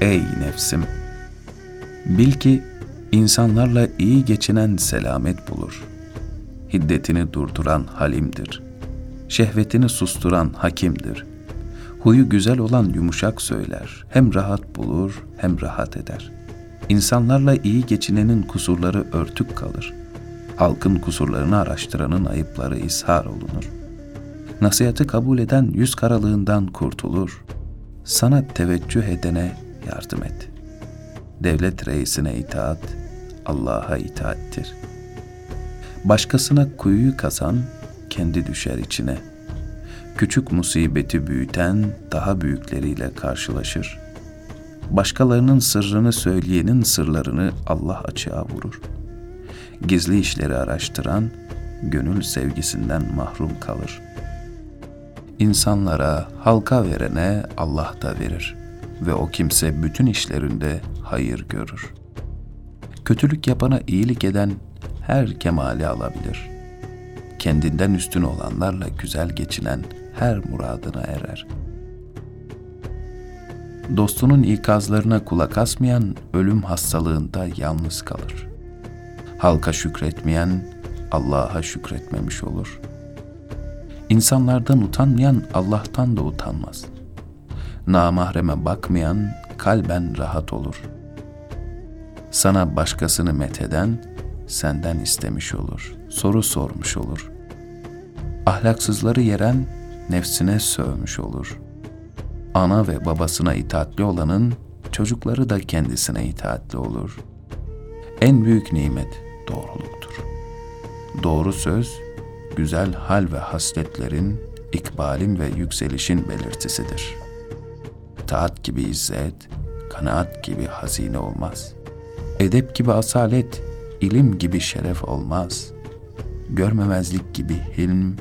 Ey nefsim! Bil ki insanlarla iyi geçinen selamet bulur. Hiddetini durduran halimdir. Şehvetini susturan hakimdir. Huyu güzel olan yumuşak söyler. Hem rahat bulur hem rahat eder. İnsanlarla iyi geçinenin kusurları örtük kalır. Halkın kusurlarını araştıranın ayıpları ishar olunur. Nasihatı kabul eden yüz karalığından kurtulur. Sana teveccüh edene yardım et. Devlet reisine itaat, Allah'a itaattir. Başkasına kuyuyu kazan, kendi düşer içine. Küçük musibeti büyüten daha büyükleriyle karşılaşır. Başkalarının sırrını söyleyenin sırlarını Allah açığa vurur. Gizli işleri araştıran, gönül sevgisinden mahrum kalır. İnsanlara, halka verene Allah da verir ve o kimse bütün işlerinde hayır görür. Kötülük yapana iyilik eden her kemali alabilir. Kendinden üstün olanlarla güzel geçinen her muradına erer. Dostunun ikazlarına kulak asmayan ölüm hastalığında yalnız kalır. Halka şükretmeyen Allah'a şükretmemiş olur. İnsanlardan utanmayan Allah'tan da utanmaz. Namahreme bakmayan kalben rahat olur. Sana başkasını metheden senden istemiş olur, soru sormuş olur. Ahlaksızları yeren nefsine sövmüş olur. Ana ve babasına itaatli olanın çocukları da kendisine itaatli olur. En büyük nimet doğruluktur. Doğru söz, güzel hal ve hasletlerin, ikbalin ve yükselişin belirtisidir. Taat gibi izzet, kanaat gibi hazine olmaz. Edep gibi asalet, ilim gibi şeref olmaz. Görmemezlik gibi hilm,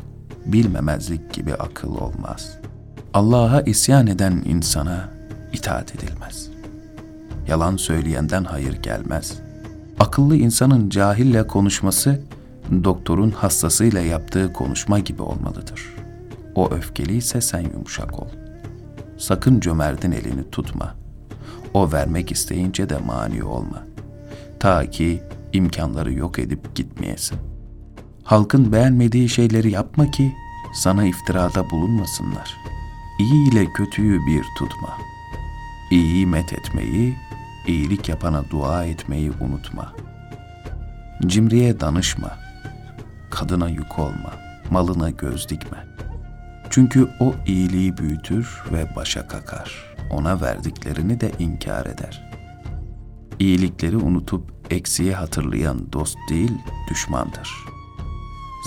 bilmemezlik gibi akıl olmaz. Allah'a isyan eden insana itaat edilmez. Yalan söyleyenden hayır gelmez. Akıllı insanın cahille konuşması, doktorun hastasıyla yaptığı konuşma gibi olmalıdır. O öfkeliyse sen yumuşak ol. Sakın cömertin elini tutma. O vermek isteyince de mani olma. Ta ki imkanları yok edip gitmeyesin. Halkın beğenmediği şeyleri yapma ki sana iftirada bulunmasınlar. İyi ile kötüyü bir tutma. İyiyi met etmeyi, iyilik yapana dua etmeyi unutma. Cimriye danışma. Kadına yük olma. Malına göz dikme. Çünkü o iyiliği büyütür ve başa kakar. Ona verdiklerini de inkar eder. İyilikleri unutup eksiği hatırlayan dost değil, düşmandır.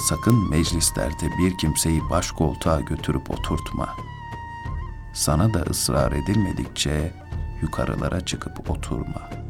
Sakın meclislerde bir kimseyi baş koltuğa götürüp oturtma. Sana da ısrar edilmedikçe yukarılara çıkıp oturma.''